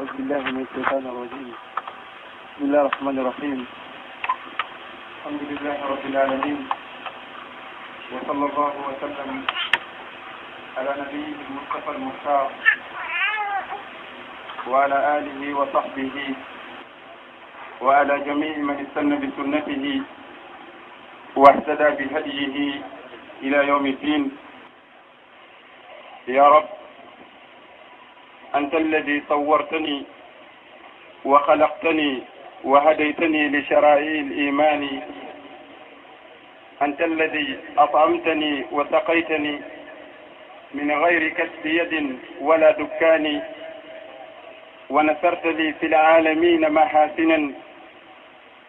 أعوذ بالله من الشيطان الرجيم. بسم الله الرحمن الرحيم. الحمد لله رب العالمين. وصلى الله وسلم على نبيه المصطفى المختار وعلى آله وصحبه وعلى جميع من استنى بسنته واهتدى بهديه إلى يوم الدين. يا رب أنت الذي صورتني وخلقتني وهديتني لشرائع الإيمان. أنت الذي أطعمتني وسقيتني من غير كسب يد ولا دكان. ونثرت لي في العالمين محاسنا.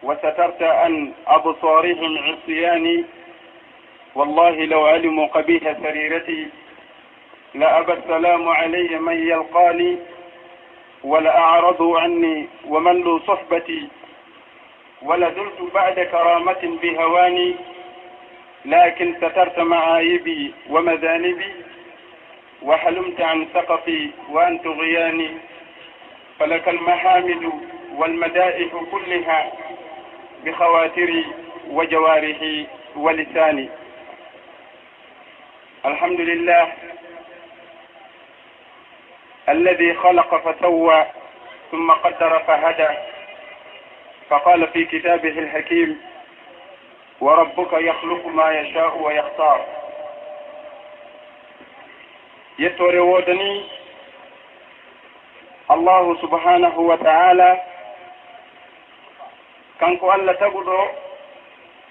وسترت عن أبصارهم عصياني. والله لو علموا قبيح سريرتي لأبى السلام علي من يلقاني ولأعرض عني وملوا صحبتي ولزلت بعد كرامة بهواني لكن سترت معايبي ومذانبي وحلمت عن سقطي وعن طغياني فلك المحامد والمدائح كلها بخواتري وجوارحي ولساني الحمد لله الذي خلق فسوى ثم قدر فهدى. فقال في كتابه الحكيم وربك يخلق ما يشاء ويختار. yettore wodani allahu subhanahu wa taala kanko allah taguɗo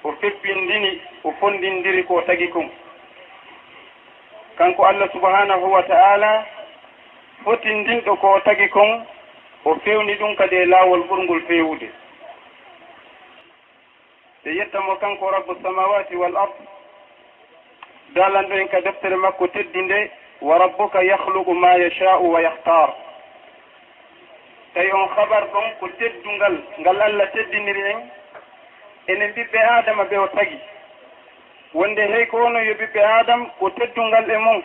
o feppindini o fondindiri ko tagi kon kanko allah subhanahu wa taala fotindinɗo ko tagi kon o fewni ɗum kadi e laawol ɓurngol fewude. Ɓe yettamo kanko rabbu samawati wal ard dalanɗo en ka deftere makko teddi nde wa rabbuka yahluqu ma yacha'u wa yahtar tawi on habar ɗon ko teddungal ngal allah teddiniri en enen ɓiɓɓe adama ɓe o tagi. Wonde hey ko ono yo ɓiɓɓe adam ko teddungal e mum.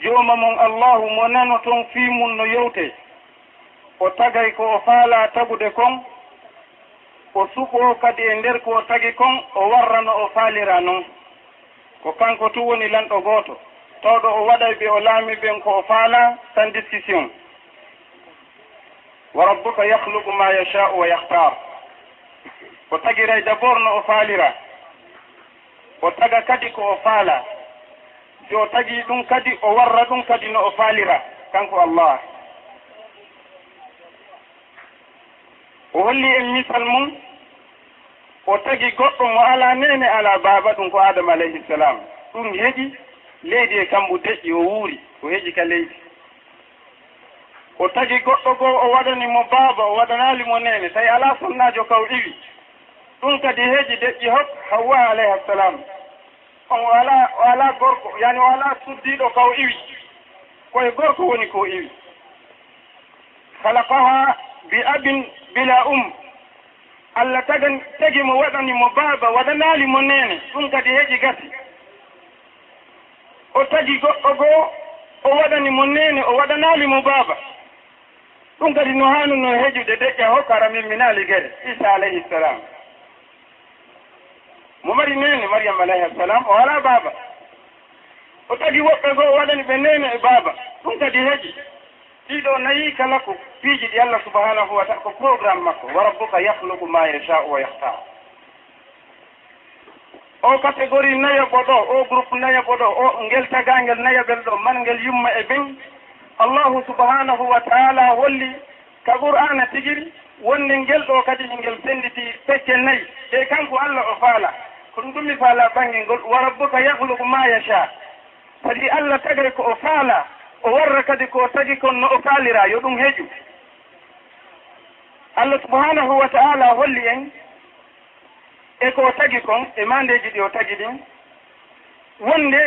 jooma mon allahu mo nano toon fii mum no yewte. O tagay ko o faala tagude kon o suɓoo kadi e nder ko o tagi kon o warrano o faalira noon ko kanko tu woni lanɗo gooto. Tawɗo o waɗay ɓe o laami ɓen ko o faala sans discussion. Wa rabbuka yahluqu ma yachau wa yahtar o tagiray d' abord no o faalira. O taga kadi ko o faala. yo tagi ɗum kadi o warra ɗum kadi no o faalira. Kanko allah. O holli en misal mum o tagi goɗɗo mo ala nene ala baaba ɗum ko adama alayhi salam. Ɗum heƴi leydi e kamɓu deƴƴi o wuuri o heƴi ka leydi. O tagi goɗɗo goo o waɗani mo baaba o waɗanali mo nene tawi ala sonnajo kaw iwi. Ɗum kadi heeji deƴƴi hop hawwa alayhi salam. on wala wala gorko yani wala suddiɗo kaw iwi. Koye gorko woni ko iwi. Halakaha bi abin bila um. Allah tagan tagi mo waɗani mo baaba waɗanali mo nene ɗum kadi heƴi gasi. O tagi goɗɗo goo o waɗani mo nene o waɗanali mo baaba ɗum kadi no hanuno heƴude deƴƴa hokkara min minali gere isa alayhi salam. mo mari nene mariam alayhi assalam o ala baaba o tagi woɓɓe goo waɗani ɓe nene e baaba ɗum kadi heji ɗiɗo nayi kala ko piiji ɗi allah subahanahu wa taala ko programme makko. Wa rabbuka yahluku ma yachau wa yahtar o catégorie nayaɓo ɗo o groupe nayaɓo ɗo o ngel tagangel nayaɓel ɗo man ngel yumma e ben allahu subahanahu wa taala holli ka qur'ana tigiri wonde ngel ɗo kadi ngel senditi pecce nayi. Ɗe kanko allah o faala. ko ɗum ɗummi faala ɓangel ngol wa rabbuka yahluku ma yacha kadi allah tagay ko o faala o warra kadi ko tagi kon no o faalira yo ɗum heju allah subhanahu wa taala holli en e ko tagi kon e mandeji ɗi o tagi ɗin. Wonde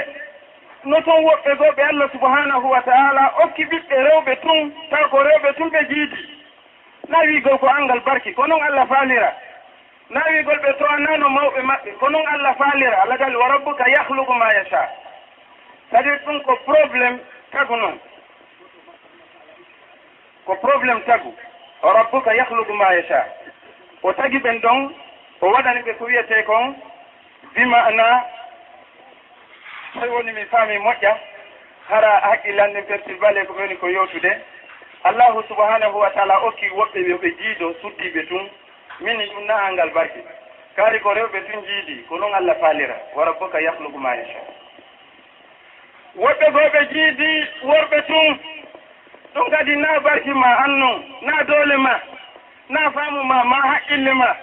no toon woɓɓe goɓe allah subhanahu wa taala okki ɓiɓɓe rewɓe tun taw ko rewɓe tun ɓe jiidi na wi gow ko angal barki ko noon allah faalira nawigol ɓe to towanano mawɓe maɓɓe ko noon allah faalira allah gali wa rabbuka yahlugu ma yacha sadir ɗum ko probléme tagu noon ko probléme tagu. O rabbuka yahlugu ma yacha o tagi ɓen ɗon o waɗani ɓe ko wiyete kon bimana tawi woni mi faami moƴƴa hara haqqillande pertivale ko ɓe woni ko yewtude allahu subhanahu wa taala okki woɓɓe yoɓe jiido suddiɓe tun. min ni ɗum naha ngal barke. Kaari ko rewɓe tun jiidi ko noon allah faalira wa rabbuka yahlugu ma yacha woɓɓe gooɓe jiidi worɓe tun ɗum kadi naa barki ma annu naa doole ma naa faamu ma ma haqqille ma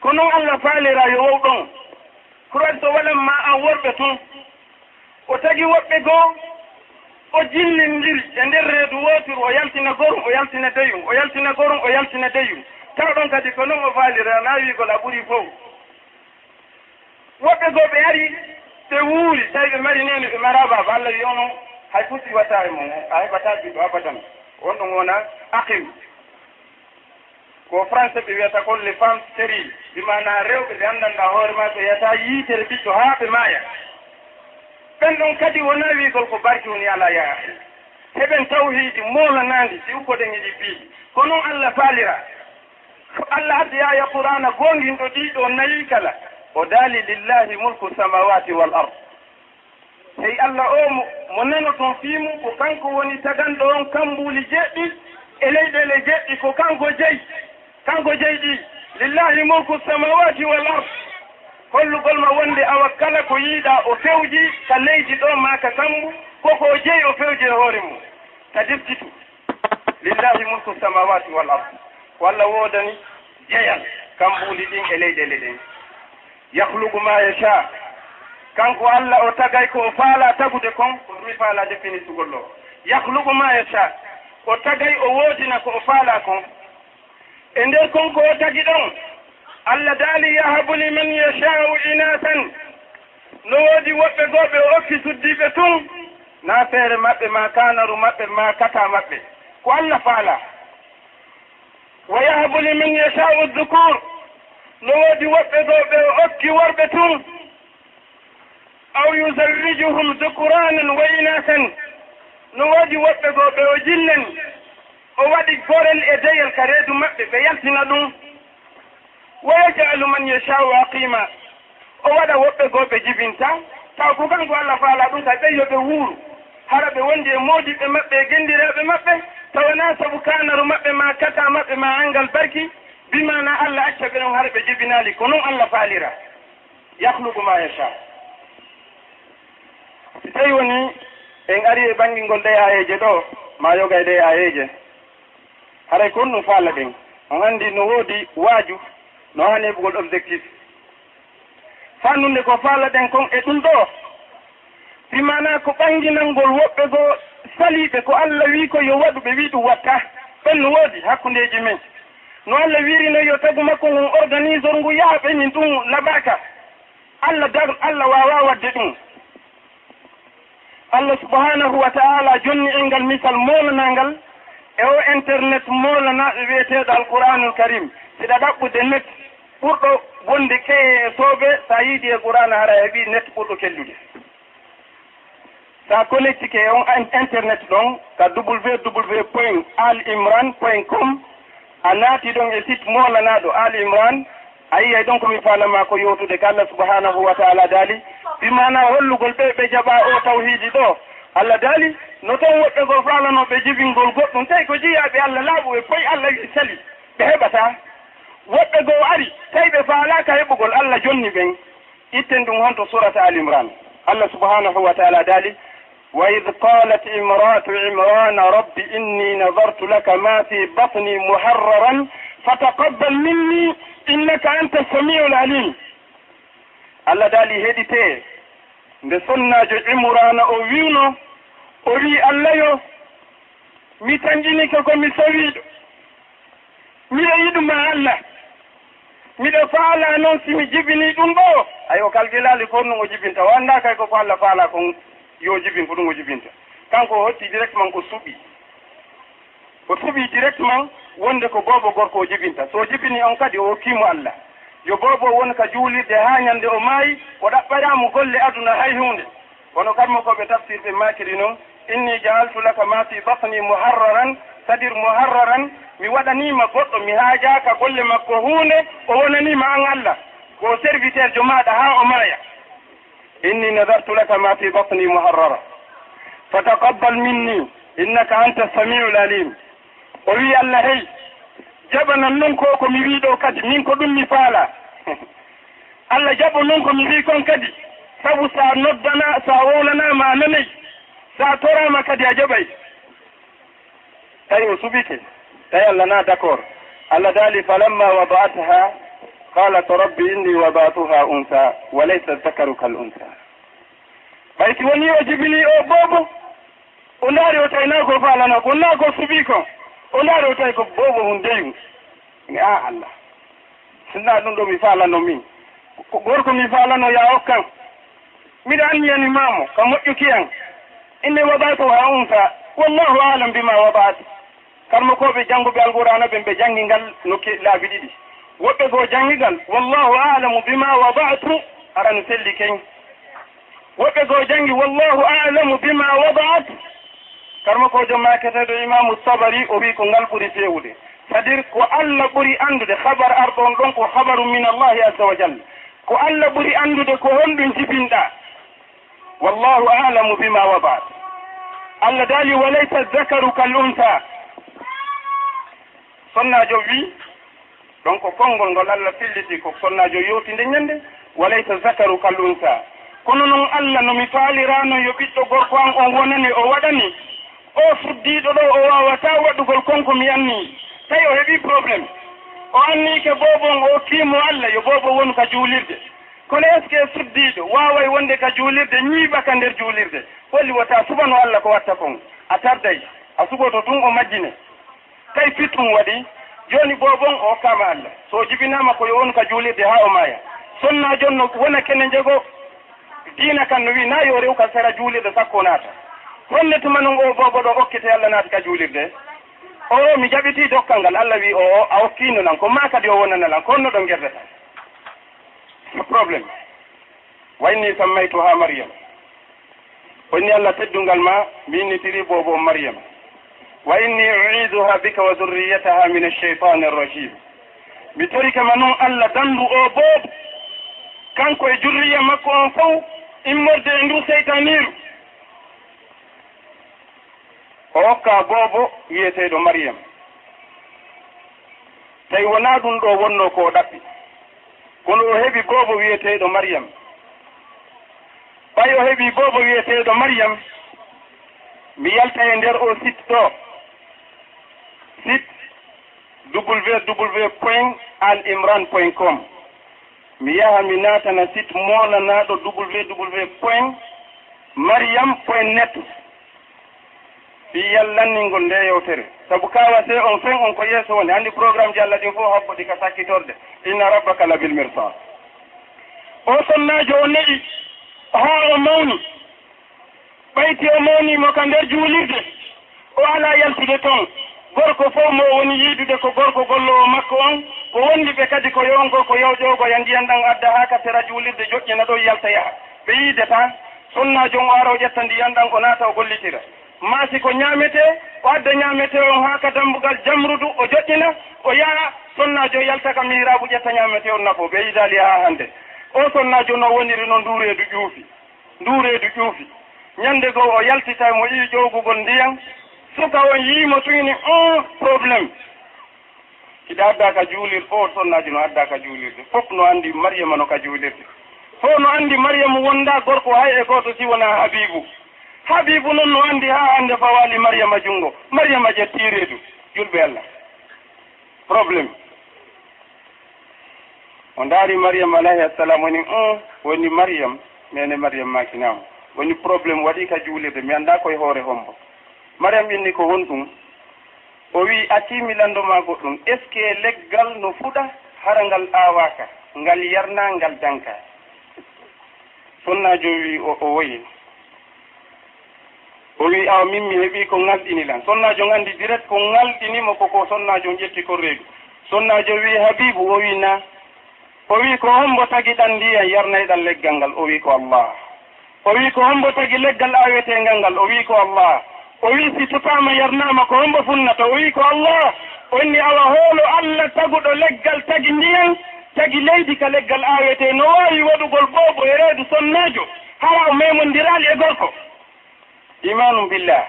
ko noon allah faalira yo wow ɗon kuran so waɗan ma an worɓe tun. O tagi woɓɓe goo o jillindiri e nder reedu wootur o yaltina gorum o yaltina deyum o yaltina gorum o yaltina deyum. tawa ɗon kadi ko noon o faalira na wi ko laɓuri fof. Woɓɓe goo ɓe ari ɓe wuuri tawi ɓe mari neni ɓe marababa allah wi onon hay fuɗɗi watta e mum a heɓata jiɗo abadan on ɗum wona aqim. Ko français ɓe wiyata kon les femmes stérile. Ɗi rewɓe ɓe anndanɗa hoore ma ɓe yiyata yiitere ɓiɗɗo haa ɓe maaya. Ɓen ɗon kadi wona wiigol ko barki woni ala yaha. Heɓen tawhiidi mowlanandi si uppoɗen eɗi bii ko noon allah faalira. to allah addi aya qur'ana gonginɗo ɗiɗo nayi kala o daali lillahi mulku samawati wal ard. Hey allah o mo nano toon fiimu ko kanko woni taganɗo on kambuuli jeɗɗi e leyɗele jeɗɗi ko kanko jeyi kanko jeyi ɗi lillahi mulku samawati wal ard. Hollugol ma wonde awa kala ko yiiɗa o fewji ka leydi ɗo ma ka kambu koko jeyi o fewji e hoore mum. Ka deftitu. Lillahi mulku samawati wal ard. Ko allah woodani ƴeyan kan ɗin e leyɗele ɗen yahlugu ma yacha kanko allah o tagay ko o faala tagude kon ko ɗumi faalaade finisugol o yahlugu ma yacha o tagay o woodina ko o faala kon. E nder konko o tagi ɗon allah daali yahabu liman yachau inatan no woodi woɓɓe gooɓe o okki suddiiɓe tun naa feere maɓɓe ma kanaru maɓɓe ma kata maɓɓe. Ko allah faala wa yahabu لمن يشاء الذكور. no woodi woɓɓe ɗo ɓe okki worɓe tun aw yusarrijuhum dukuranan wa inasan no woodi woɓɓe ɗo ɓe o jillen o waɗi gorel e deyel ka reedu maɓɓe ɓe yaltina ɗum wa yajalu man yachau aqima o waɗa woɓɓe goo ɓe jibinta taw ko kanko allah faala ɗum ka ɓeyyo ɓe wuuru hara ɓe wondi e moodiɓɓe maɓɓe e genndiraɓe maɓɓe tawana sabu kanaru maɓɓe ma kata maɓɓe ma angal barki bimana allah acca ɓe noon hara ɓe jibinali ko noon allah faalira. Yahlugu ma yacha si tawi woni en ari e banngingol deyayeje ɗo ma yoga e deyayeje haray e kon ɗum faala ɗen. On anndi no woodi waaju no hani heɓugol objectif. Fannunde ko faala ɗen kon e ɗum ɗo. Simana ko ɓanginalngol woɓɓe goo faliɓe ko allah wi ko yo waɗu ɓe wi ɗum watta. Ɗon no woodi hakkundeji men. No allah wirino yo tagu makko ngon organiseur ngu yaha ɓenin ɗum laɓaka allah dar allah wawa wadde ɗum. Allah subhanahu wa taala jonni engal misal molanangal e o internet molanaɗo e wiyeteɗo alqouranul karim siɗa ɗaɓɓude net ɓurɗo wonde keye e soobe sa yiidi e qouran hara heeɓi net ɓurɗo kellude. sa collecte ke on internet ɗon ka www point al imran point com a naati ɗon e site molanaɗo al imran a yiyay ɗon komi faalama ko yewtude ko allah subhanahu wa taala daali. Bimana hollugol ɓe ɓe jaɓa o tawhidi ɗo. Allah daali no ton woɓɓe go faalanoɓe jibingol goɗɗum tawi ko jiyaɓe allah laaɓu ɓe poyi allah wi sali ɓe heɓata. Woɓɓe goo ari tawi ɓe faalaka heɓugol allah jonni ɓen. Itten ɗum honto surata al imran. Allah subhanahu wa taala daali. wa id qalat امرأة عمران rabbi inni nadartu laka ma fi batni muharraran fataqabbal minni innaka anta samiu lalim allah daali heɗite nde sonnajo imrana o wiwno o wi allah yo mi tanginike komi sawiɗo miɗo e yiɗuma allah. Miɗo faala noon simi jibini ɗum ɗo. Ay o kalgilali fof nun o jibinta o anndakay ko ko allah faala ko yo jibin ko ɗum o jibinta. Kanko o hotti directement ko suɓi. O suɓi directement wonde ko boobo gorko o jibinta. So jibini on kadi o hokkimo allah. Yo boobo won ka juulirde haa ñannde o maayi o ɗaɓɓanamo golle aduna hay hunde kono kamma koɓe tafsirɓe makiri noon inni jaaltu laka ma fi batni muharraran c' sadir muharraran mi waɗanima goɗɗo mi haajaka golle makko hunde o wonanima an allah. Ko serviteur jo maɗa ha o maaya inni nadartu laka ma fi batni muharrara fataqabbal minni innaka anta samiu lalim o wi allah hey jaɓanan noon ko ko mi wiɗo kadi min ko ɗum mi faala allah jaɓo noon ko mi wi kon kadi sabu sa noddana sa wowlanama a nanay sa torama kadi a jaɓay tawi o suɓike tawi allah na d' accord allah daali falamma wabatha qalat rabbi inni wabatuha unsa wa laysa dakaru kal unsa ɓay si woni o jibini o boobo o ndaari o tawi naa ko faalana ko naa ko suɓii kon o ndaari o tawi ko boobo hum deyu. Mi a ah, allah. Sinna ɗum ɗo mi faalano min. Ko gorko mi faalano ya hokkan miɗa anniyani maamo ka moƴƴu kiyan inni waɗayto ha unsa wallahu alam bima waɗaati. Karma koɓe jannguɓe alqurana ɓen ɓe janngi ngal nokki laabi ɗiɗi. Woɓɓe goo janngigal wallahu alamu bima waɗatu arano selli keñ woɓɓe goo janngi wallahu alamu bima wadaat karma ko jom maketeɗo imamu sabari o wi ko ngal ɓuri fewude c' à dire ko allah ɓuri anndude habar arɗon ɗon ko habaru min allahi azza wa jalla. Ko allah ɓuri anndude ko honɗum jibinɗa. Wallahu alamu bima wadaat allah daali walaysa dakaru kal unta sonnajo wi donc konngol ngol allah filliti ko sonnajo yewtinde ñande walaysa dakaru kal unta kono noon allah nomi faalirano yo ɓiɗɗo gorko an on wonani o waɗani. O fuddiɗo ɗo o wawata waɗugol konko mi anni. Tawi o heeɓi probléme o anni ke boobon o kiimo allah yo boobo wonu ka juulirde. Kono est ce que suddiɗo waway wonde ka juulirde ñiiɓaka nder juulirde? Holli wata subano allah ko watta kon. A tarday a sugoto tun o majjine. Tawi fittum waɗi joni boobon o hokkama allah. So jibinama koyo wonu ka juulirde ha o maaya. Sonna jonno wona kene jego diina kan no wi na yo rew kam sara juulirde sakko naata. Holletu tuma non o bobo ɗo hokkite allah naata ka juulirde. O mi jaɓiti dokkal ngal allah wi o a hokkino nan ko ma kadi o wonanalan ko honno ɗon gerdata no probléme wayni inni sammaytuha mariama onni allah teddungal ma mi innitiri bobo mariama wa inni uiduha bika wa zurriyataha min alcheytani arrajim mi torikema noon allah dandu o boobo kanko e jurriya makko on fof immorde e ndu seytaniru o hokka goobo wiyeteeɗo mariyam tawi wonaa ɗum ɗo wonno ko o ɗaɓɓi. Kono o heɓi goobo wiyeteeɗo mariyam ɓay o heɓi goobo wiyeteeɗo mariyam mi yalta e ndeer o site ɗo. Site w w point al imran point com. mi yaha mi naatana site molanaɗo ww point mariam point net. Fi yallanningol nde yewtere. Sabu kawase on fen on ko yeeso woni. Hanndi programme ji allah ɗin fof habboɗi ka sakkitorde. Inna rabbaka labil mirsad. O sonnajo o neɗi haa o mawni. Ɓayti o mawnimo ka nder juulirde. O ala yaltude toon gorko fof mo woni yiidude ko gorko gollowo makko on. ko wondi ɓe kadi ko yongo ko yewƴogo ya ndiyan ɗan adda ha kattera juulirde joƴƴina ɗo yalta yaha ɓe yiide tan sunnajo o ara o ƴetta ndiyan ɗan o naata o gollitira. Maasi ko ñaamete o adda ñaamete on haa ka dambugal jamrudu o joƴƴina o yaha sonnajo yalta ka miiraabu ƴetta ñaamete on nafo ɓe yidaali haa hannde. O sonnajo no woniri no nduureedu ƴuufi nduureedu ƴuufi. Ñannde goo o yaltita mo ii ƴowgugol ndiyan suka on yiimo tuyni un probléme kiɗa adda ka juulirde fof sonnaji no adda ka juulirde fof no anndi mariama no ka juulirde fof no anndi mariama wonda gorko hay e gooto si wona habibu habibu noon no anndi ha hannde fawali mariama junngo. Mariama jetti reedu julɓe allah. Probléme o ndaari mariyam alayhi assalam woni un woni mariyam mene mariyam makinama woni probléme waɗi ka juulirde mi annda koye hoore hombo. Mariyam inni ko won ɗum o wi atimi lanndo goɗɗum est ce que leggal no fuɗa hara ngal aawaka ngal yarna ngal danka sonnajo wi o woyi. O wi awa min mi heɓi ko ngalɗini lan. Sonnajo nganndi direct ko ngalɗinimo koko sonnajo ƴetti ko reedu sonnajo wi habibu o wi na o wi ko hombo tagi ɗan ndiyan yarnayɗan leggal ngal o wi ko allah. O wi ko hombo tagi leggal awetengal ngal o wi ko allah. o wi si totama yarnama ko hombo funnata o wi ko allah onni awa hoolo allah taguɗo leggal tagi ndiyan tagi leydi ka leggal awete no wawi waɗugol ɓooɓo e reedu sonnajo hara o memodirali e gorko. Imanu billah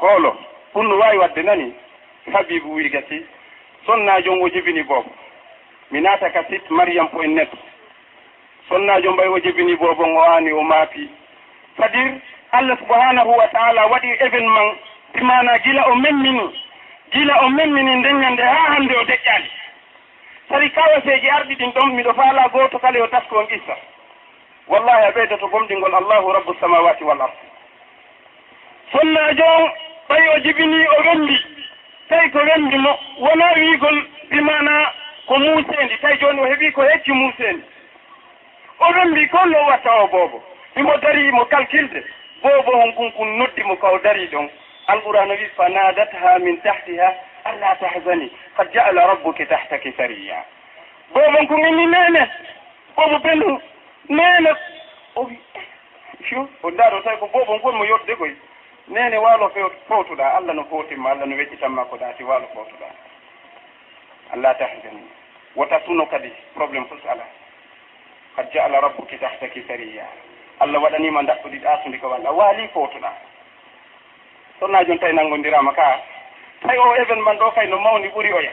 hoolo ɗum no wawi wadde nani habibu wi gasi sonnajo ngo jibini boobo. Mi naata ka sit mariam po en netto sonnajo mbay o jibini boobo ngo ani o maapi sadir allah subhanahu wa taala waɗi événement imana gila o memmini gila o memmini ndeññande ha hande o deƴƴani. Sari kawaseji arɗi ɗin ɗon miɗo faala goto kala yo tasko on qissa wallahi a ɓeydoto gomɗingol allahu rabbu samawati wal ard. Sonnajo on ɓay o jibini o wendi tawi ko wendi mo wona wiigol bimana ko muusendi tawi joni o heeɓi ko hecci muusendi. O wendi kollo watta o boobo imo dari mo calculde boobo on kon kon noddimo kaw dari ɗon. Alqur'ana wi fa nadatha min tahtiha alla tahzani qad jaala rabbuki tahtaki sariya boobon ko inni nene boobo bendu nene o wi fiw o ndaaro tawi ko boobon gon mo yodde koy. Nene waalo fowtuɗa allah no fowtinma allah no weƴƴitanma ko ɗaati waalo fowtuɗa alla tahzani wota suno kadi probléme fof ala qad jaala rabbuki tahtaki sariya allah waɗanima daɓɓuɗi ɗatude ko walla waali fotoɗa sonna joni tawi nanngodirama ka tawi o événement ɗo kay no mawni ɓuuri oya.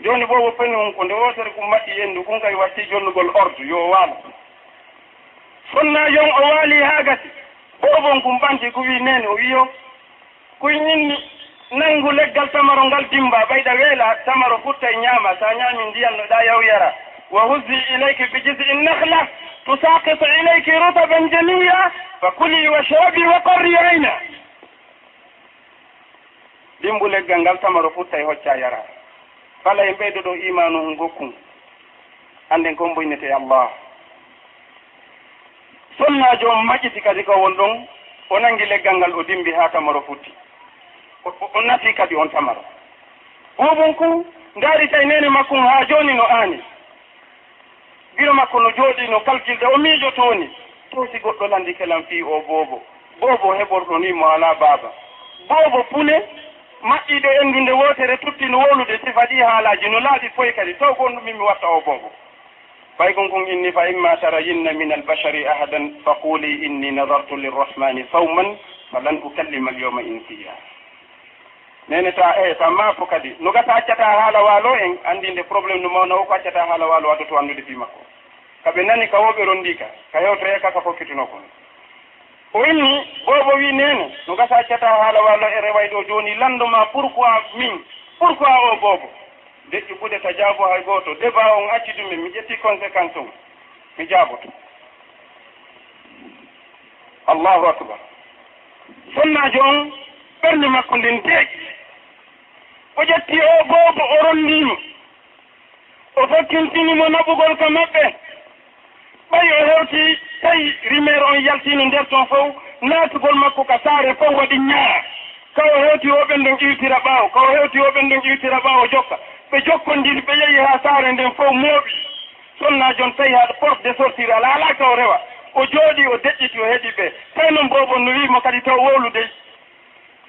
Joni bo woppani on ko nde wotere kum maɗɗi yendu kum kay watti jonnugol ordre yo waalo. Sonna jon o waali ha gasi bobon kum ɓanti ko wi nene o wiyo koye ñinni nanngu leggal tamaro ngal dimba ɓayɗa weela tamaro futta e ñaama sa ñaami ndiyannoɗa yaw yara. wa huzzi ilayki bi jizi nahla tusaqitu ilayki rutaban تساقط fa kuli wa shrabi wa qarri ayna limbu leggal ngal tamaro fu tawi hocca yara fala e ɓeydo ɗo imanu um gokkum anden kon boynete allah sonnajo on majjiti kadi ko won ɗon o nangi leggal ngal o dimbi ha tamaro futti o nafi kadi on tamaro ɓuɓon ku ndaari tawi nene makkum ha joni no aani biro makko no jooɗi no kalkilɗe o miijo tooni. Towsi goɗɗo landi kelan fii o boobo. Boobo heɓorɗo ni mo alaa baaba. Boobo pule maƴƴiiɗo enndunde wootere tuttino wolude sifa ɗi haalaaji no laaɓi foy kadi. Taw gonɗu min mi watta o boobo. Ɓaygon kon inni fa imma tarayinna min albashari ahadan fa faquli inni nadartu lirrahmani sawman falan ukallima alyawma insiya nene ta e ta maafo kadi. No gata accata haala waalo en anndinde probléme no mawna o ko accata haala waalo addoto anndude fi makko. Kaɓe nani ka woɓe rondi ka? Ka yewtoye kaka fokkituno kon o inni boobo wi nene no gasa accata haala waalo e reway ɗo jooni landoma pourquoi min? Pourquoi o boobo deƴƴi ɓude ta jaabo hay gooto. Débat on acci ɗumen mi ƴetti conséquence on mi jaaboto. Allahu akbar. Sonnajo on ɓernde makko nden teegi o ƴetti o goobo o rondimo o fokkintinimo naɓugol ko maɓɓe. Ɓay o hewti tawi rimére on yaltino nder toon fof naatugol makko ka saare fof waɗi ñaara kawo hewti o ɓen ɗon iwtira ɓaawo kawo hewti o ɓen ɗon iwtira ɓaawo jokka. Ɓe jokkondiri ɓe yehi haa saare nden fof mooɓi. Sonna joon tawi haɗa porte de sortir ala ala kaw rewa. O jooɗi o deƴƴiti o heɗi ɓe. Tawi noon bobon no wiimo kadi taw wowludey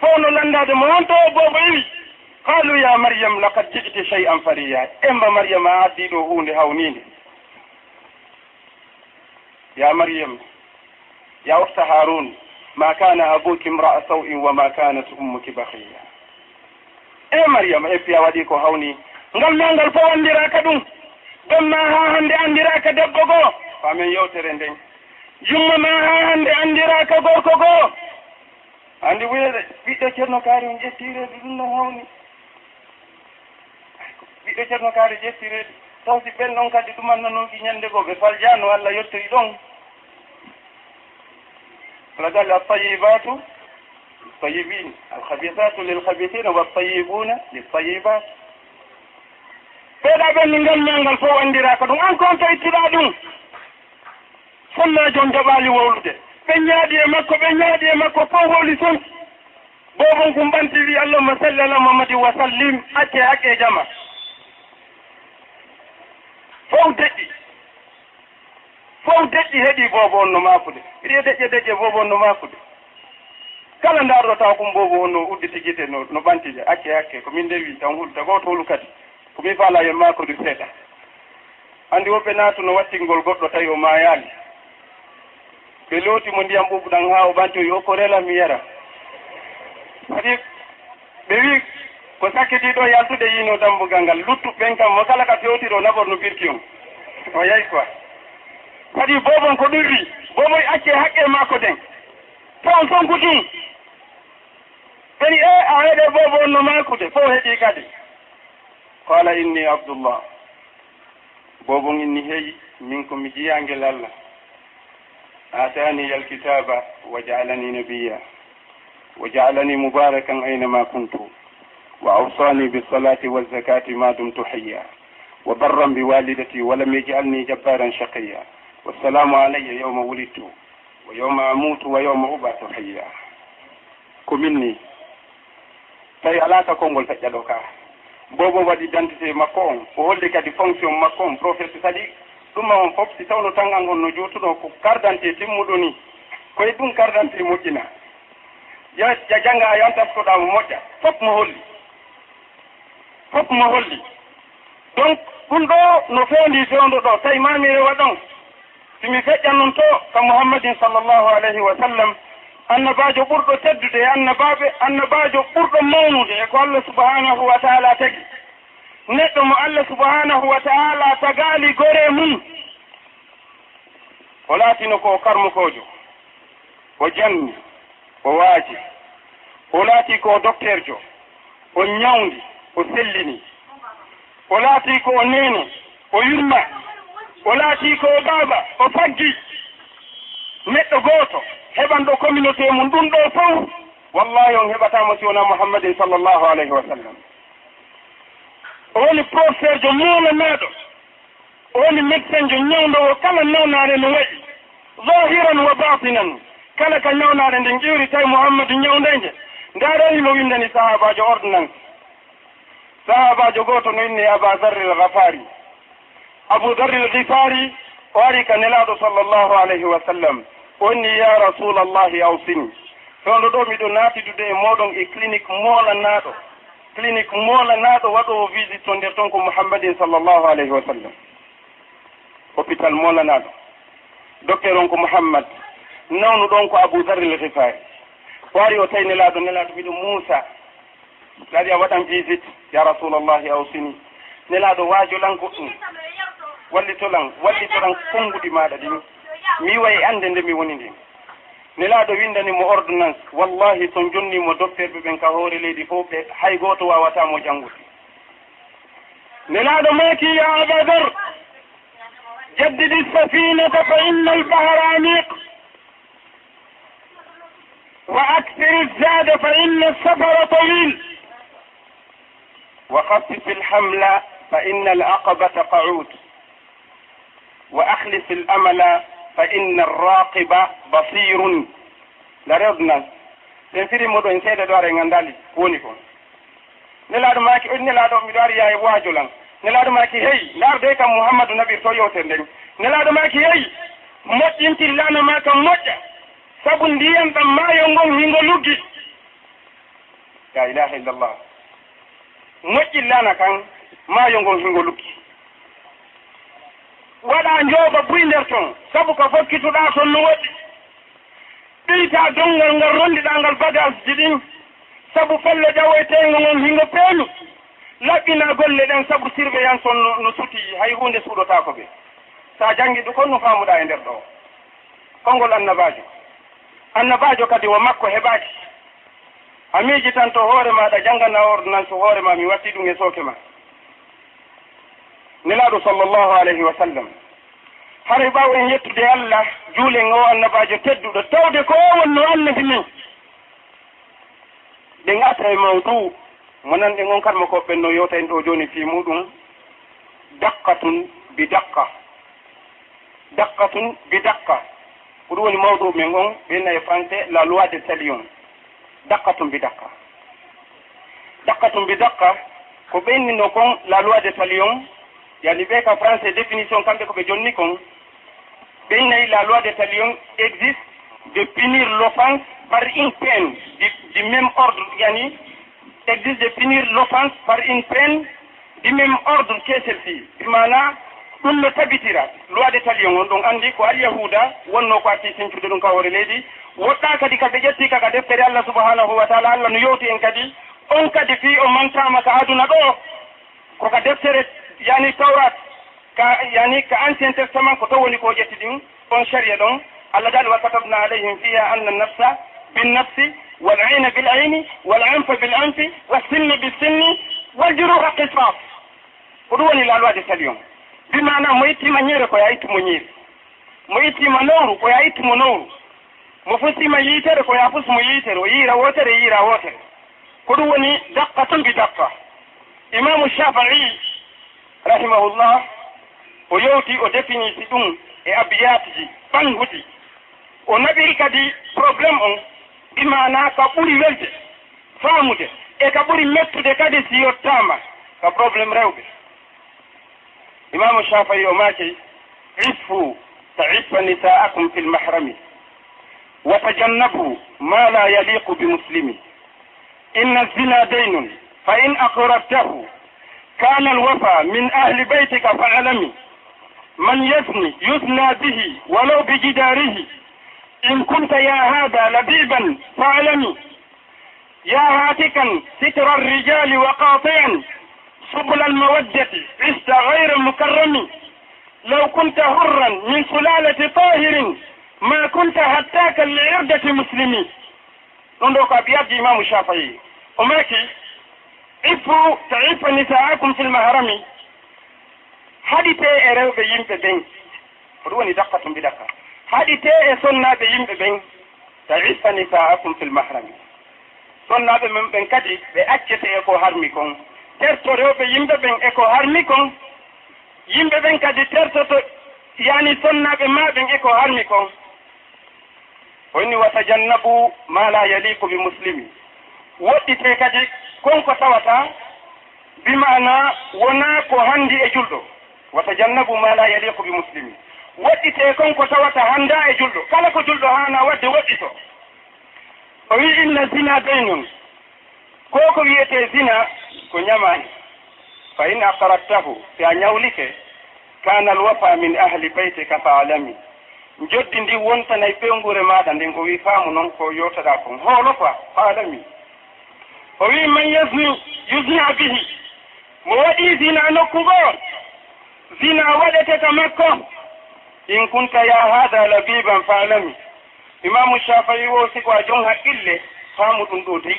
howno landade mo wonto e o bobo iwi qalu ya mariame lakad ji'ti chey an fariya. Emba mariame a addi ɗo hunde hawnide ya mariame ya ukhta harun ma kana abuki imra'a saw'in wa ma kanat ummuki bahiya e mariame maryam e a waɗi ko hawni ngal nangal fo andiraka ɗum. Ɗon ma ha hande andiraka debbo goo. Famin yewtere nden. Jumma ma ha hande andiraka gorko goo. andi weere ɓiɗɗo ceerno kaari on ƴettireede ɗum no hawni. Ɓiɗɗo ceerno kaari ƴettireede taw si ɓen ɗon kadi ɗumannanooki ñannde goo ɓe faljano allah yettori ɗon. Lagal altayibatu tayibin alhabisatu lilhabisina waltayibuna liltayibat ɓeeɗa ɓenni ngammal ngal fof anndira ko ɗum an kon to ittiɗa ɗum. Fonnaa joom jaɓaali wowlude ɓe ñaaɗi e makko ɓe ñaaɗi e makko fof holi toon. Bobon ko mbanti wi allahuma salli ala mahamadin wa sallim acce hakke e jama. Fof deƴƴi. Fof deƴƴi heeɗi bobo on no maafude. Iɗe deƴƴe deƴƴe bobo on no maafude. Kala ndaarɗo taw kom bobo on no uddi tigite no no ɓantije acce hakke ko min ndewi tan hulta goto holu kadi. Ko min faala yen maakodi seeɗa. Anndi woɓɓe naatu no wattingol goɗɗo tawi o maayaali ɓe lootimo ndiyam ɓuɓɗan haa o ɓantoyi o ko rela mi yara. Kadi ɓe wi ko sakkitiɗo yaltude yiino dambugal ngal luttu ɓen kam mo kala ka fewtiro naɓorno pirki on. O yayi quoi. Kadi bobon ko ɗurri boboy acce haqqe makko den. Fo on tonkutum kadi e eh, a heɗe bobo on no makude fo heeɗi kadi. Qala inni abdullah. Bobon inni heeyi min ko mi jiyangel allah. aatani alkitaba wa jaalani nabiya wa jaalani mubarakan aynama kuntu wa awsani bisalati walzakati ma dumtu بالصلاة wa barran biwalidati walam yajalni jabbaran shaqiya wassalamu جبارا yawma wulidtu wa yawma amutu wa yawma ubatu أبعث ko minni tawi alaka takongol feƴƴa ɗo ka bobo waɗi identité makko on o holli kadi fonction makko on professeur saɗi ɗum ma on fof si tawno tangal ngon no jotuɗo ko kardante timmuɗo ni koye ɗum kardante moƴƴina. Ya jannga a yantatkoɗa mo moƴƴa fof mo holli. Fof mo holli. Donc ɗum ɗo no fewndi fewndo ɗo. Tawi mami rewa ɗon simi feƴƴan noon to ka mouhammadin sallllahu alayhi wa sallam annabajo ɓurɗo teddude e annabaɓe annabajo ɓurɗo mawnude e ko allah subhanahu wa taala tagi. neɗɗo mo allah subhanahu wa taala tagaali gore mum o laatino ko karmukojo o janni o waaji o laati ko docteur jo o ñawdi o sellini o laati ko o neeno o yurma o laati ko o baaba o faggi. Neɗɗo gooto heɓanɗo communauté mum ɗum ɗo fof wallahi on heɓatamo si wona mouhammadin sallllahu alayhi wa sallam. woni professeur jo muulanaɗo woni médecin jo ñawdowo kala nawnare no waɗi. Zahiran wa batinan kala ka ñawnare nde ƴiwri tawi mouhammadu ñawdende ndarani mo windani sahabajo ordonnance sahabajo goto no inni aba darril gafari abou darril gifari o ari ka nelaɗo sallllahu alayhi wa sallam. Onni ya rasulallahi awsini. Fewndo ɗo miɗo naatidude e moɗon e clinique moolanaɗo clinique moolanaɗo waɗo visite to nder toon ko mouhammadin sallllahu alayhi wa sallam. Hôpital moolanaɗo docteur on ko mouhammad nawnu ɗon ko abou aboudarril hifari waari o tawi nelaɗo nelaɗo mbiɗo muusa. Taadi a waɗan visite ya rasulallahi awsini nelaɗo waajolan goɗɗum. Wallitolan wallitolan konnguɗi maɗa ɗin mi wayi annde nde mi woni ndin. nelaaɗo windanimo ordonnance. Wallahi so jonnimo dofterɓe ɓen ka hoore leydi fof ɓe hay gooto wawatamo janngude. Nelaaɗo maaki ya abadar jaddidi safinata fa inna albahara amiq wa aktir zada fa inna safara tawil wa khafif alhamla fa inna alaqabata qaud wa ahlis alamala fa inna arraqiba basirun. Larewdunan ɗen firi muɗon seeɗa ɗo ara e ganndali woni kon nelaaɗo maaki on nelaaɗo miɗo ari yaye waajolan nelaaɗo maaki hey ndaarde kam mouhammadou naɓirto yewtere nden. Nelaaɗo maaki hey moƴƴintillaano ma kam moƴƴa. Sabu ndiyan ɗam maayo ngon hingo luggi. La ilaha illallah. Moƴƴillaana kan maayo ngon hingo luggi. waɗa njooɓa buy nder toon sabu ko fokkituɗa toon no woɗɗi ɓeyta dongal ngal rondiɗa ngal bagage ji ɗin sabu felle ƴawoytengo ngon hingo peenu laɓɓina golle ɗen sabu surveillance on no suti hay hunde suɗotako ɓe. Sa jangi ɗu kon no famuɗa e nder ɗo. Konngol annabajo. Annabajo kadi wo makko heɓaki. A miiji tan to hoore maɗa janggana ordonnance hoore ma mi watti ɗum e sooke ma. nelaɗo sallllahu alayhi wa sallam. Hara ɓawo en yettude allah juulen o annabajo tedduɗo tawde ko o wonno allah e hinin ɓe gata e mawdu mo nanɗe on kadma ko ɓenno yewta en ɗo joni fi muɗum dakkatun bi dakka dakkatun bi dakka ko ɗum woni mawdu men on ɓenna e français la loi de talion dakkatun bi dakka dakkatun bi dakka ko ɓennino kon la loi de talion yani ɓe ka français définition kamɓe koɓe jonni kon. Ɓennayi la loi de talion existe de punir l'offense par une peine. Du, du même ordre yani existe de punir l'offense par une peine du même ordre que celle-ci. Mana ɗum no tabitira. Loi de talion on ɗon anndi ko alyahuda wonno ko arti sincude ɗum ka hoore leydi. Woɗɗa kadi kaɓe ƴetti kaka deftere allah subahanahu wa taala allah no yowti en kadi. On kadi fi o mantama ka aduna ɗo koka deftere yani tawrat ka yani ka ancien testament ko to woni ko ƴetti ɗin on sharia ɗon allah dal wa katabna alayhim fiha anna nafsa binnafsi والعين بالعين والعنف بالعنف والسن بالسن والجروح قصاص ko ɗum woni la loi de talion bimana mo ittima ñere ko ya ittumo ñeeri mo ittima nowru ko ya ittumo nowru mo fustima yiitere ko ya fusmo yiitere o yiira wotere yiira wotere ko ɗum woni dakka ton bi dakka imamu shafai rahimahullah o yewti o définisi ɗum e abiyatiji ɓanguɗi o naɓiri kadi probléme on imana ka ɓuri welde faamude e ka ɓuri mettude kadi si yottama ka probléme rewɓe. Imamu shafai o maaki isfu تعف نساءكم في المحرم وتجنبوا ما لا يليق بمسلم إن الزنا دين فإن أقربته كان الوفى من أهل بيتك فاعلمي من يثني يثنى به ولو بجداره. إن ya يا هذا لبيبا فاعلمي يا هاتكا ستر الرجال وقاطعا سبل المودة عشت غير مكرم لو كنت حرا من سلالة طاهر ما كنت هتاكا لعردة مسلمي نندوك أبيات إمام الشافعي. وماكي ifu taifu nisaakum fil maharami haɗite e rewɓe yimɓe ɓen hoɗum woni dakka to mbiɗaka haɗite e sonnaɓe yimɓe ɓen taifa nisaakum fil mahrami. Sonnaɓe men ɓen kadi ɓe accete e ko harmi kon. Terto rewɓe yimɓe ɓen e ko harmi kon. Yimɓe ɓen kadi tertoto yani sonnaɓe maɓen e ko harmi kon. Honi watajannabu ma la yaliku bi muslimi. woɗɗite kadi konko tawata bimana wona ko hanndi e julɗo. Watajannabu ma la yaliqu bi muslimi woɗɗite konko tawata hannda e julɗo. Kala ko julɗo haana wadde woɗɗito. O wi inna zina daynun ko ko wiyete zina ko ñamaani fa in aqrattahu si a ñawlike kana alwafa min ahli beytika fa alami. Joddi ndi wontanay e ɓewngure maɗa nden o wi faamu noon ko yewtaɗa kon hoolo quoi fa alami. o wi man yasnu yusna bihi. Mo waɗi zina nokku goo zina waɗete waɗeteka makko. In kunta ya hada labiban falami imamu shafayi wo siko a jon haqqille faamu ɗum ɗo dey.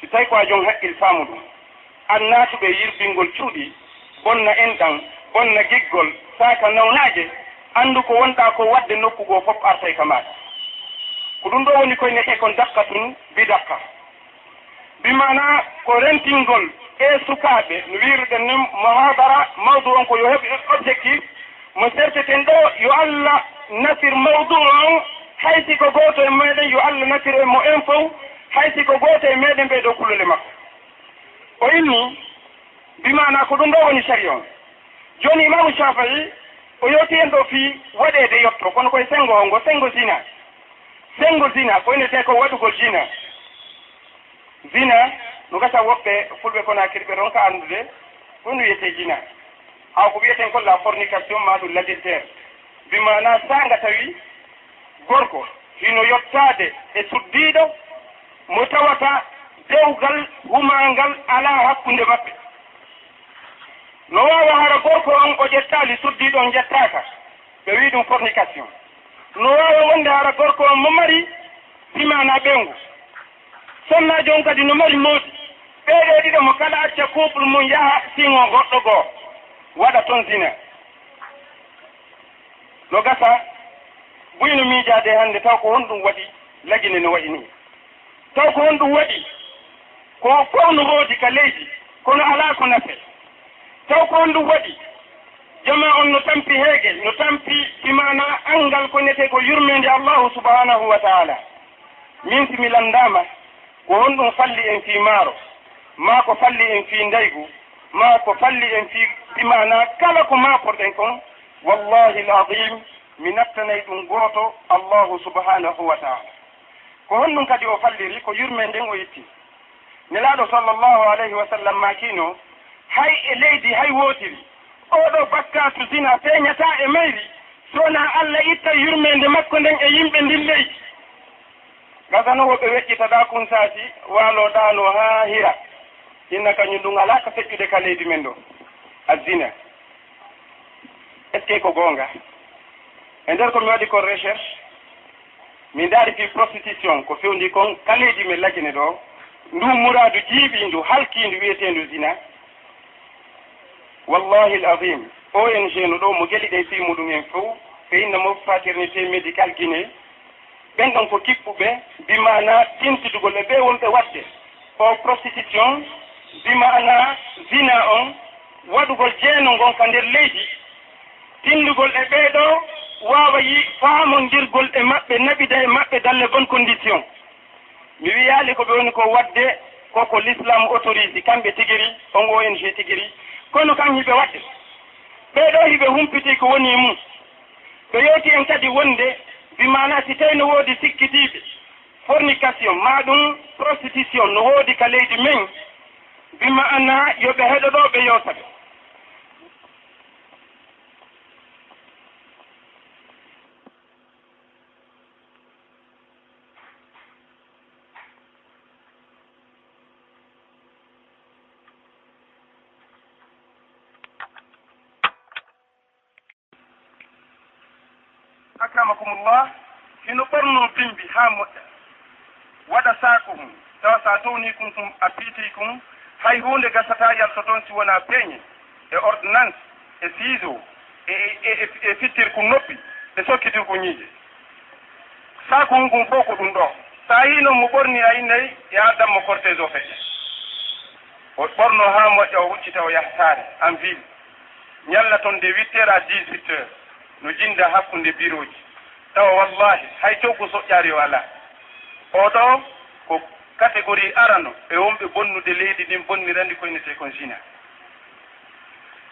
Si tawi ko a jon haqqil faamu ɗum. An naatuɓe yirbingol cuuɗi bonna enɗan bonna giggol saka nawnaaje anndu ko wonɗa ko wadde nokku goo fof artay ka maɗa. Ko ɗum ɗo woni koye e kon dakka tun bi dakka bi mana ko rentingol e sukaaɓe no wiruɗen ni mohadara mawdu on ko yo heɓ objectif mo serteten ɗo yo allah nasir mawdu on haysi ko gooto e meɗen yo allah nasir e mo en fof hay siko goto e meɗen ɓe e ɗo kullole makko. O inni bi mana ko ɗum ɗo woni sari on. Joni imamu shafayi o yewti en ɗo fii waɗede yetto kono koye sengo hongo sengo zina. Sengo zina ko te ko waɗugol zina. zina no gasa woɓɓe fulɓe konakiri ɓe ɗon ka anndude ɗum no wiyete zina. Haw ko wiyeten ko la fornication ma ɗum ladiltere bimana sanga tawi gorko hino yettade e suddiɗo mo tawata dewgal humangal ala hakkunde maɓɓe. No wawa hara gorko on o ƴettali on jettaka ɓe wi ɗum fornication. No wawa wonde hara gorko on mo mari simana ɓengu sonnajo on kadi no mari mawdi ɓeeɗo ɗiɗo mo kala acca couple mum yaha siŋo goɗɗo goo waɗa toon zina. No gasa ɓuyno miijade hannde taw ko honɗum waɗi lagine no wayi ni taw ko honɗum waɗi ko fof no roodi ka leydi kono alaa ko nafe. Taw ko honɗum waɗi jama on no tampi heegel no tampi simana angal ko nete ko yurmede allahu subhanahu wa taala. Min simi landama ko honɗum falli en fii maaro ma ko falli en fii ndaygu ma ko falli en fii imana kala ko makorɗen kon wallahi l adim mi nattanayi ɗum gooto allahu subhanahu wa taala. Ko honɗum kadi o falliri ko yurme nden o yetti. Nelaaɗo sallllahu alayhi wa sallam makino hay e leydi hay wootiri oɗo bakkatu zina feeñata e mayri sona allah itta yurmede makko nden e yimɓe ndin leydi gasanowo ɓe weƴƴitaɗa kunsaji waloɗano ha hira. Inna kañum ɗum ala ka feƴƴude ka leydi men ɗo. Azina est ce que ko goonga? E nder komi waɗi kon recherche mi ndaari fi prostitution ko fewndi kon kaleeji men lagine ɗo ndun muradu jiiɓindu halkiindu wiyetendu zina. Wallahi l azim ong no ɗo mo geli ɗe fi muɗum en fof fe inna mo paternité médical guinée ɓen ɗon ko kippuɓe bimana tintidugol ɓe ɓe wonɓe waɗde. Ko prostitution bimana zina on waɗugol jeeno ngon ka nder leydi. Tindugol e ɓeeɗo waawa yi faamondirgol e maɓɓe naɓida e maɓɓe dalle bonne condition. Mi wiyaali ko ɓe woni ko waɗde koko l'islam autorise. Kamɓe tigiri on ong tigiri. Kono kam hiɓe waɗde. Ɓeeɗo hiɓe humpitii ko woni mum ɓe yewti en kadi wonde ɓi mana si tawi no woodi sikkitiiɓe fornication ma ɗum prostitution no woodi ka leydi men ɓi ma'ana yoɓe heɗoɗoɓe yewta ɓe akamakumullah hino ɓorno bimbi ha moƴƴa. Waɗa saako mum tawa sa downi kum tum a piiti kum hay hunde gasata yalto toon si wona peeñe e ordonnance e siiso e, e, e, e fittir kum noppi e sokkitir ko ñiije saako mum kum fof ko ɗum ɗo. So a yii noon mo ɓorni a yinnayi e dammo cortége o feƴƴa. O ɓorno ha moƴƴa o huccita o yahtaare en ville. Ñalla toon de huit heures à dix huit heures. no jinda hakkunde biroji tawa wallahi hay coggu soƴƴaari o alaa oɗo ko catégorie arano e wonɓe bonnude leydi ndin bonnirandi koynete kon jina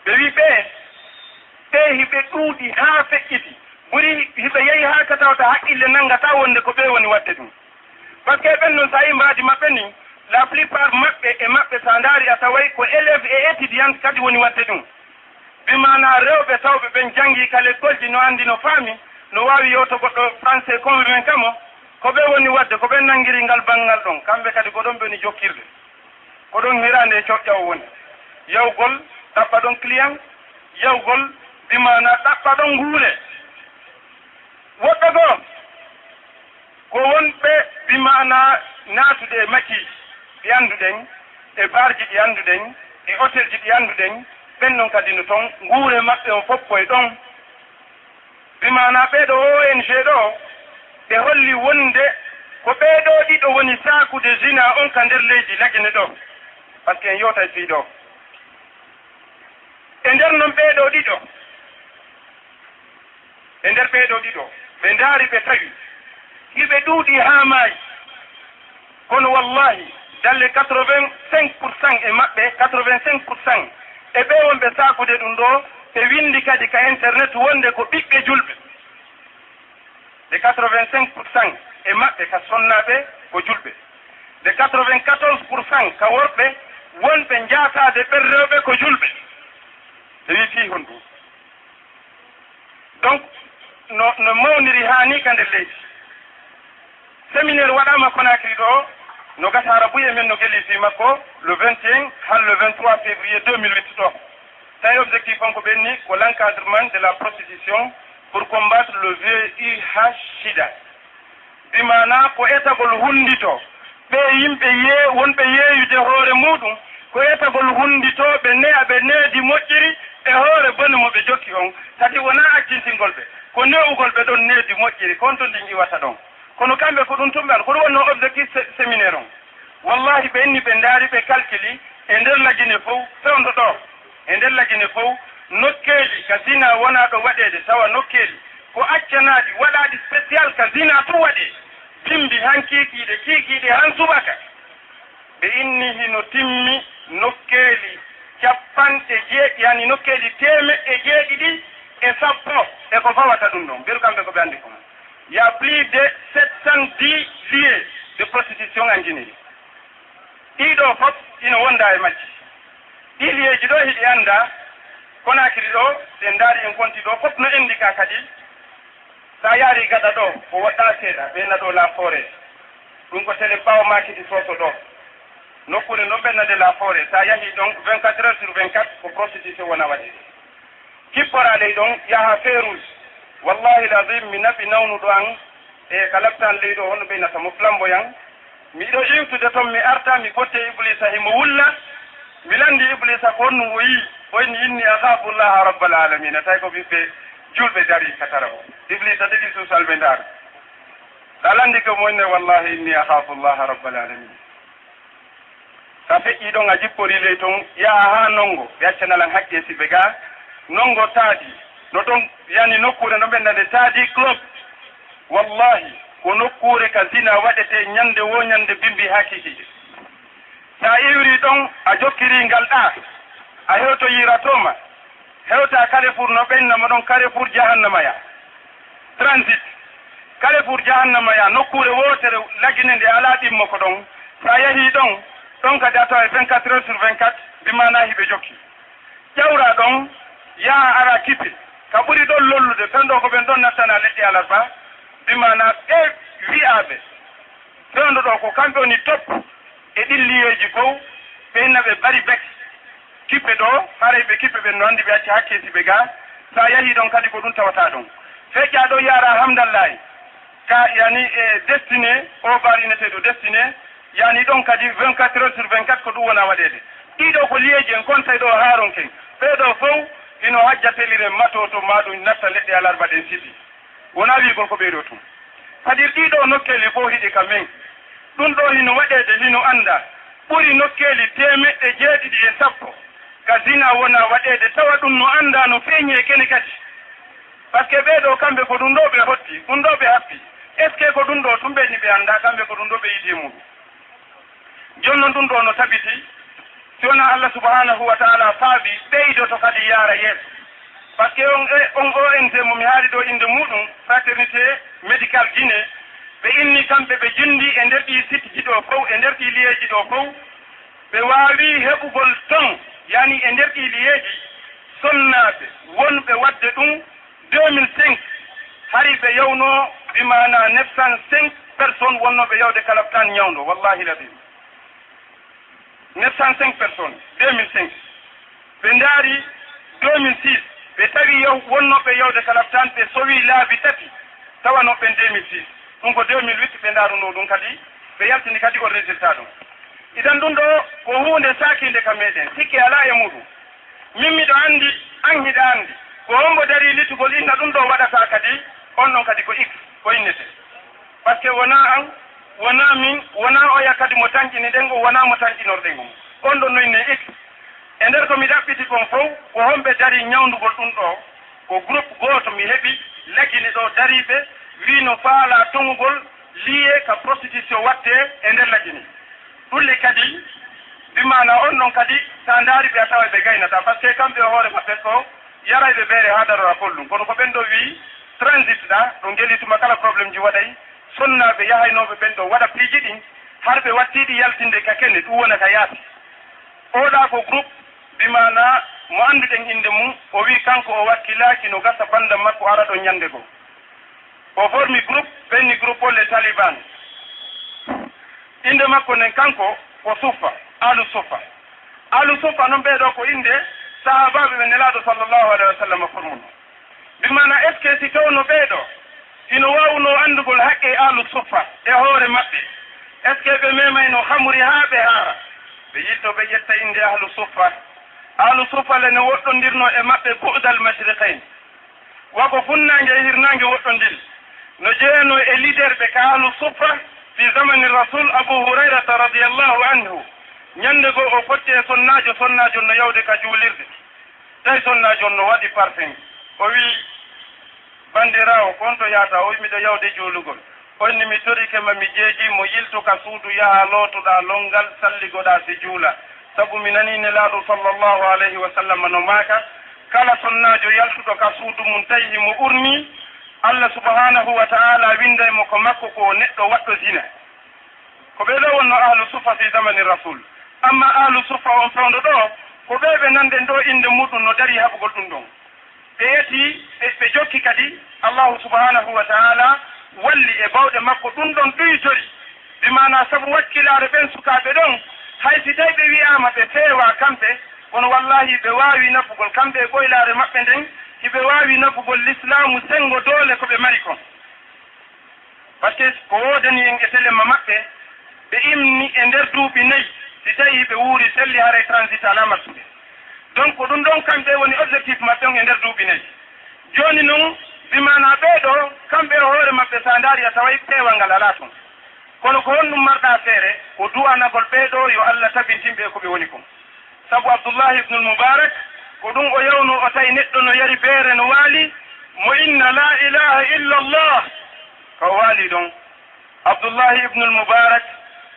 ɓe wi ɓe ɓe hiɓe ɗuuɗi haa feƴƴiti. Ɓuri hiɓe yehi haa ka tawta haqqille nanngata wonde ko ɓe woni waɗde ɗum. Par ce que ɓen noon so yi mbaadi maɓɓe ni la plupart maɓɓe e maɓɓe so ndaari a taway ko élève e étudiante kadi woni waɗde ɗum. ɓe mana rewɓe tawɓe ɓen jangi ka leggolji no andi no faami no wawi yewto goɗɗo français comme men kamo ko ɓe woni wadde ko ɓen nanguiri ngal banggal ɗon. Kamɓe kadi ko ɗon ɓeni jokkirde. Ko ɗon hirande e coƴƴaw woni. Yawgol ɗaɓɓa ɗon client yawgol bimana ɗaɓɓa ɗon nguule. Woɗɗo goo ko wonɓe bimana naatude e makkiji ɗi annduɗen e barji ɗi annduɗen e hôtel ji ɗi annduɗen ɓen noon kadi no toon nguure maɓɓe on fof koye ɗon. Bimana ɓeeɗo ong ɗo ɓe holli wonde ko ɓeeɗo ɗiɗo woni saakude jina on ka nder leydi lagine ɗo par ce que en yewtay fii ɗo. E nder noon ɓeeɗo ɗiɗo e nder ɓeeɗo ɗiɗo ɓe ndaari ɓe tawi. Hiɓe ɗuuɗi haa maayi. Kono wallahi dalle 85 pour cent e maɓɓe 85 pour cent e ɓe wonɓe sakude ɗum ɗo ɓe windi kadi ka internet wonde ko ɓiɓɓe julɓe. De 85 pour cent e maɓɓe ka sonnaɓe ko julɓe. De 94 pour cent ka worɓe wonɓe jaatade ɓerrewɓe ko julɓe. Ɓe wi fi hon ɗum. Donc no no mawniri haa ni ka nder leydi. Séminaire waɗama konakri ɗo no gasa buye men no gueli fi makko le 21 han le 23 février 2008 ɗo tawi objectif on ko ɓenni ko l' encadrement de la prostitution pour combattre le vih sida bimana ko etagol hundito ɓe yimɓe yee wonɓe yeeyude hoore muɗum ko etagol hunditoɓe neya ɓe needi moƴƴiri e hoore bone mo ɓe jokki on. Tati wona accintingol ɓe ko newugol ɓe ɗon needi moƴƴiri kon to ndi iwata ɗon. kono kamɓe ko ɗum tumɓe an hoɗum wonno objectif séminaire on. Wallahi ɓe inni ɓe ndaari ɓe calculi e nder lagine fof fewndo ɗo e nder lagine fof nokkeeli ka zina wona ɗo waɗeede tawa nokkeeli. Ko accanaaɗi waɗaaɗi spécial ka zina tu waɗi. Bimbi han kiikiiɗe kiikiiɗe han subaka. Ɓe inni hino timmi nokkeeli capanɗe jeeɗi yani nokkeeli temeɗɗe jeeɗiɗi e sappo e ko fawata ɗum ɗon. Mbiru kamɓe ko ɓe anndi koma il y a plus de 710 lieux de prostitution en guinée. Ɗiɗo fof ina wonda e majji. Ɗi liyeji ɗo hiɗi annda konakiri ɗo ɗe ndaari en gonti ɗo fof no enndi ka kadi. Sa yaari gaɗa ɗo ko woɗɗa seeɗa ɓeyna ɗo la forêt ɗum ko télé ɓawa makiti soso ɗo. Nokkure no ɓennade la forêt sa yahi ɗon 24 heures sur 24 ko prostitution wona waɗe kipporaley ɗon yaha feu wallahi ladim mi naɓi nawnuɗo an e ka labtan leyɗo honno ɓeynata mo flamboyan miɗo iwtude toon mi arta mi ɓotte iblisa e himo wulla. Mi landi iblisa ko honno o yii oyni inni ahabullaha rabbal alamina. Tawi ko ɓiɓɓe julɓe dari katara o iblisa ɗiɗi suusalɓe ndaar. Sa landi ko moyne wallahi inni ahabullaha rabbal alamina. Sa feƴƴi ɗon a jippori ley toon yaha ha nongo ɓe accanalan haqqe siɓe ga nongo taadi no ɗon yani nokkure no ɓenna nde taadi club. Wallahi ko nokkure ka zina waɗete ñande wo ñande bimbi ha kikiji sa iwri ɗon a jokkiri ngal ɗa a hewto yiratoma. Hewta kale pour no ɓennama ɗon kare pour jahannama transit kale pour jahannama nokkure wotere lagine nde ala ɗimmo ko ɗon. Sa a ɗon ɗon kadi a tawa 24 heures sur 24 bimana hiɓe jokki. Ƴawra ɗon yaha ara kipi. ka ɓuri ɗon lollude ɓen ɗo ko ɓen ɗon nattana leɗɗi alarba mbimana ɓe wi'aɓe. Fewndo ɗo ko kamɓe woni top e ɗilliyeji fof ɓeyna ɓe bari bek. Kiɓɓe ɗo haray ɓe kiɓɓe ɓen no anndi ɓe acci hakkesi ɓe ga so a yahii ɗon kadi ko ɗum tawata ɗon feƴƴa ɗo yara hamdallahi. Ka yani e destiné o barineteɗo destiné yani ɗon kadi 24 heures sur 24 ko ɗum wona waɗede ɗiɗo ko liyeji en kontay ɗo haaron ken ɓeeɗo fof ino hajjateliren mato to maɗum natta leɗɗe alarba ɗen siɗi wona wigol ko ɓeyɗo tum hadir ɗiɗo nokkeli fof hiɗi ka men ɗum ɗo hino waɗede hino annda. Ɓuri nokkeli temeɗɗe jeeɗiɗi e sappo. Ka zina wona waɗede tawa ɗum no annda no feeñi e kene kadi. Par ce que ɓeeɗo kamɓe ko ɗum ɗo ɓe hotti ɗum ɗo ɓe happi. Est ce que ko ɗum ɗo tumɓeni ɓe annda kamɓe ko ɗum ɗo ɓe yiɗi e muɗum? Jonnon ɗum ɗo no tabiti si wona allah subahanahu wa taala faabi ɓeydoto kadi yaara yeeso. Par ce que on e, on ong mo mi haali ɗo inde muɗum fraternité médical guiné ɓe inni kamɓe ɓe jindi e nder ɗi sitiji ɗo fof e nder ɗi liyeji ɗo fof ɓe waawi heɓugol ton yani e nder ɗi liyeji sonnaaɓe wonɓe waɗde ɗum 2005 hari ɓe yewno bimana 905 personne wonnoɓe yewde kala tan ñawdo wallahi labim 905 personnes 2005 ɓe ndaari 2006 ɓe tawi wonnoɓe yewde kalaptan ɓe sowi laabi tati tawa noon ɓen 2006 ɗum ko 2008 ɓe ndaaruno ɗum kadi ɓe yaltini kadi on résultat ɗum. Idan ɗum ɗo ko hunde sakinde ka meɗen sikke ala e muɗum. Min miɗo anndi an hiɗa anndi. Ko hombo dari littugol inna ɗum ɗo waɗata kadi on ɗon kadi ko x ko innete. Par ce que wona an wona min wona oya kadi mo tañƴini ɗen o wona mo tañƴinorɗen on on ɗon noyne ik e nder komi ɗaɓɓiti kon fof ko homɓe dari ñawdugol ɗum ɗo ko groupe gooto mi heɓi leggini ɗo dariɓe wino faala tongugol liye ka prostitution watte e nder leggini ɗulle kadi mbimana on ɗon kadi sa ndaari ɓe a tawa ɓe gaynata par ce que kamɓe hoore maɓɓen ɗo yarayɓe ɓeere ha darora kollum kono ko ɓen ɗo wi transit ɗa ɗo ngelituma kala probléme ji waɗay sunnaɓe yahaynoɓe ɓen ɗo waɗa piiji ɗin har ɓe wattiɗi yaltinde ka kene ɗum wonata yaasi. Oɗa ko groupe bimana mo annduɗen inde mum o wi kanko o wakkilaki no gasa banda makko ara ɗon ñande goo o formi groupe ɓenni groupe o le taliban. Inde makko nden kanko ko suffa alu suffa. Alu suffa noon ɓeeɗo ko inde sahabaɓe ɓe nelaɗo sallllahu alayhi wa sallam e formuno. Bimana est ce que si tawno ɓeeɗo ino wawno anndugol haqqe alu suffa e hoore maɓɓe. Est ce que ɓe memayno hamuri haa ɓe haara? Ɓe yitto ɓe ƴetta innde ahlu suffa ahlu suffa lene woɗɗondirno e maɓɓe bu'dal mashriqain wako funnange e hirnange woɗɗondiri no jeyano e liderɓe ka ahlu suffa fi zamani rasul abou hurairata radiallahu anhu. Ñannde goo o fotti e sonnaajo sonnaajo no yawde ka juulirde. Tawi sonnaajo no waɗi parfin o wii bandirawo gonɗo yahata o miɗo yawde juulugol. Onni mi torike ma mi jeeji mo yiltu ka suudu yaha lootuɗa longal salligoɗa si juula. Sabu mi nani nelaaɗo sallllahu alayhi wa sallam no maaka. Kala sonnajo yaltuɗo ka suudu mum tawi himo urni allah subhanahu wa taala windaymo ko makko ko neɗɗo waɗɗo zina. Ko ɓeɗo wonno ahlu sufa fi zamani rasul. Amma ahlu sufa on fewndo ɗo ko ɓe ɓe nande ɗo inde muɗum no dari haɓugol ɗum ɗon. ɓe yeti ɓe e jokki kadi allahu subhanahu wa taala walli e bawɗe makko ɗum ɗon ɗuytori. Ɓe mana sabu wakkilare ɓen sukaɓe ɗon hay si tawi ɓe wiyama ɓe feewa kamɓe kono wallahi ɓe wawi nafugol kamɓe e ɓoylare maɓɓe nden hiɓe wawi nafugol l'islamu sengo doole ko ɓe mari kon. Par ce que ko wodani en e telema maɓɓe ɓe imni e nder duuɓi nayyi si tawi ɓe wuuri selli haara transit ala mattuɓe donc ɗum ɗon kamɓe woni objectif maɓɓe on e nder duuɓi nayi jooni noon bimana ɓeeɗo kamɓe e hoore maɓɓe so ndaari a tawa peewal ngal alaa toon kono ko honɗum marɗa feere ko du'anagol ɓeeɗo yo allah tabintinɓe ko ɓe woni kon sabu abdoullahi ibnul moubarak ko ɗum o yewno o tawi neɗɗo no yari beere no waali mo inna la ilaha illa allah ko waali ɗon. Abdoullahi ibnul moubarak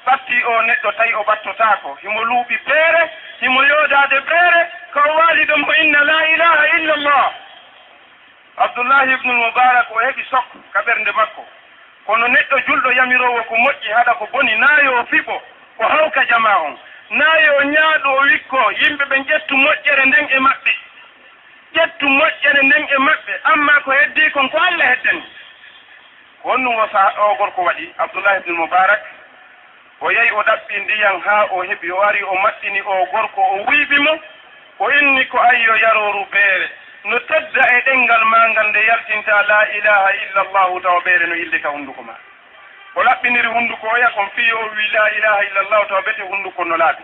ɓatti o neɗɗo tawi o ɓattotaako himo luuɓi beere himo yoodade beere kan waali ɗon mo inna la ilaha illa llah abdoullahi ibnul moubarak o heɓi sok ka ɓernde makko. Kono neɗɗo julɗo yamirowo ko moƴƴi haɗa ko boni naayo fiɓo ko hawka jama on. Naayo ñaaɗo o wikko yimɓe ɓen ƴettu moƴƴere nden e maɓɓe. Ƴettu moƴƴere nden e maɓɓe. Amma ko heddi kon ko allah heddani honɗum o saha o gorko waɗi abdoullahi ibnul moubarak o yehi o ɗaɓɓi ndiyan haa o heɓi o wari o maɗɗini o gorko o wiiɓi mo o inni ko ayyo yaroru beere. No tedda e ɗenngal ma ngal nde yaltinta la ilaha illa llahu tawa ɓeere no yillita hunnduko ma o laɓɓiniri hunnduko oya kon fiyo o wi la ilaha illa llahu tawa bete hunnduko no laaɓi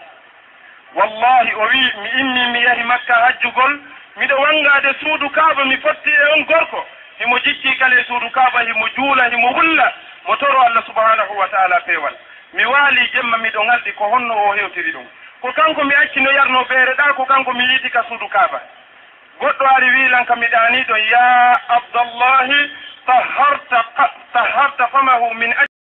wallahi o wi mi inni mi yahi makka hajjugol miɗo wanngade suudu kaaba mi fotti e on gorko. Himo jikki kale suudu kaaba himo juula himo wulla mo toro allah subhanahu wa taala peewal. Mi waali jemma miɗo ngalɗi ko honno o hewtiri ɗum. ko kanko mi accino yarno feere ɗa ko kanko mi yiidi ka suudu kaaba. Goɗɗo ari wiilan ka mi ɗaniɗon ya abdallahi taharta taharta famahu min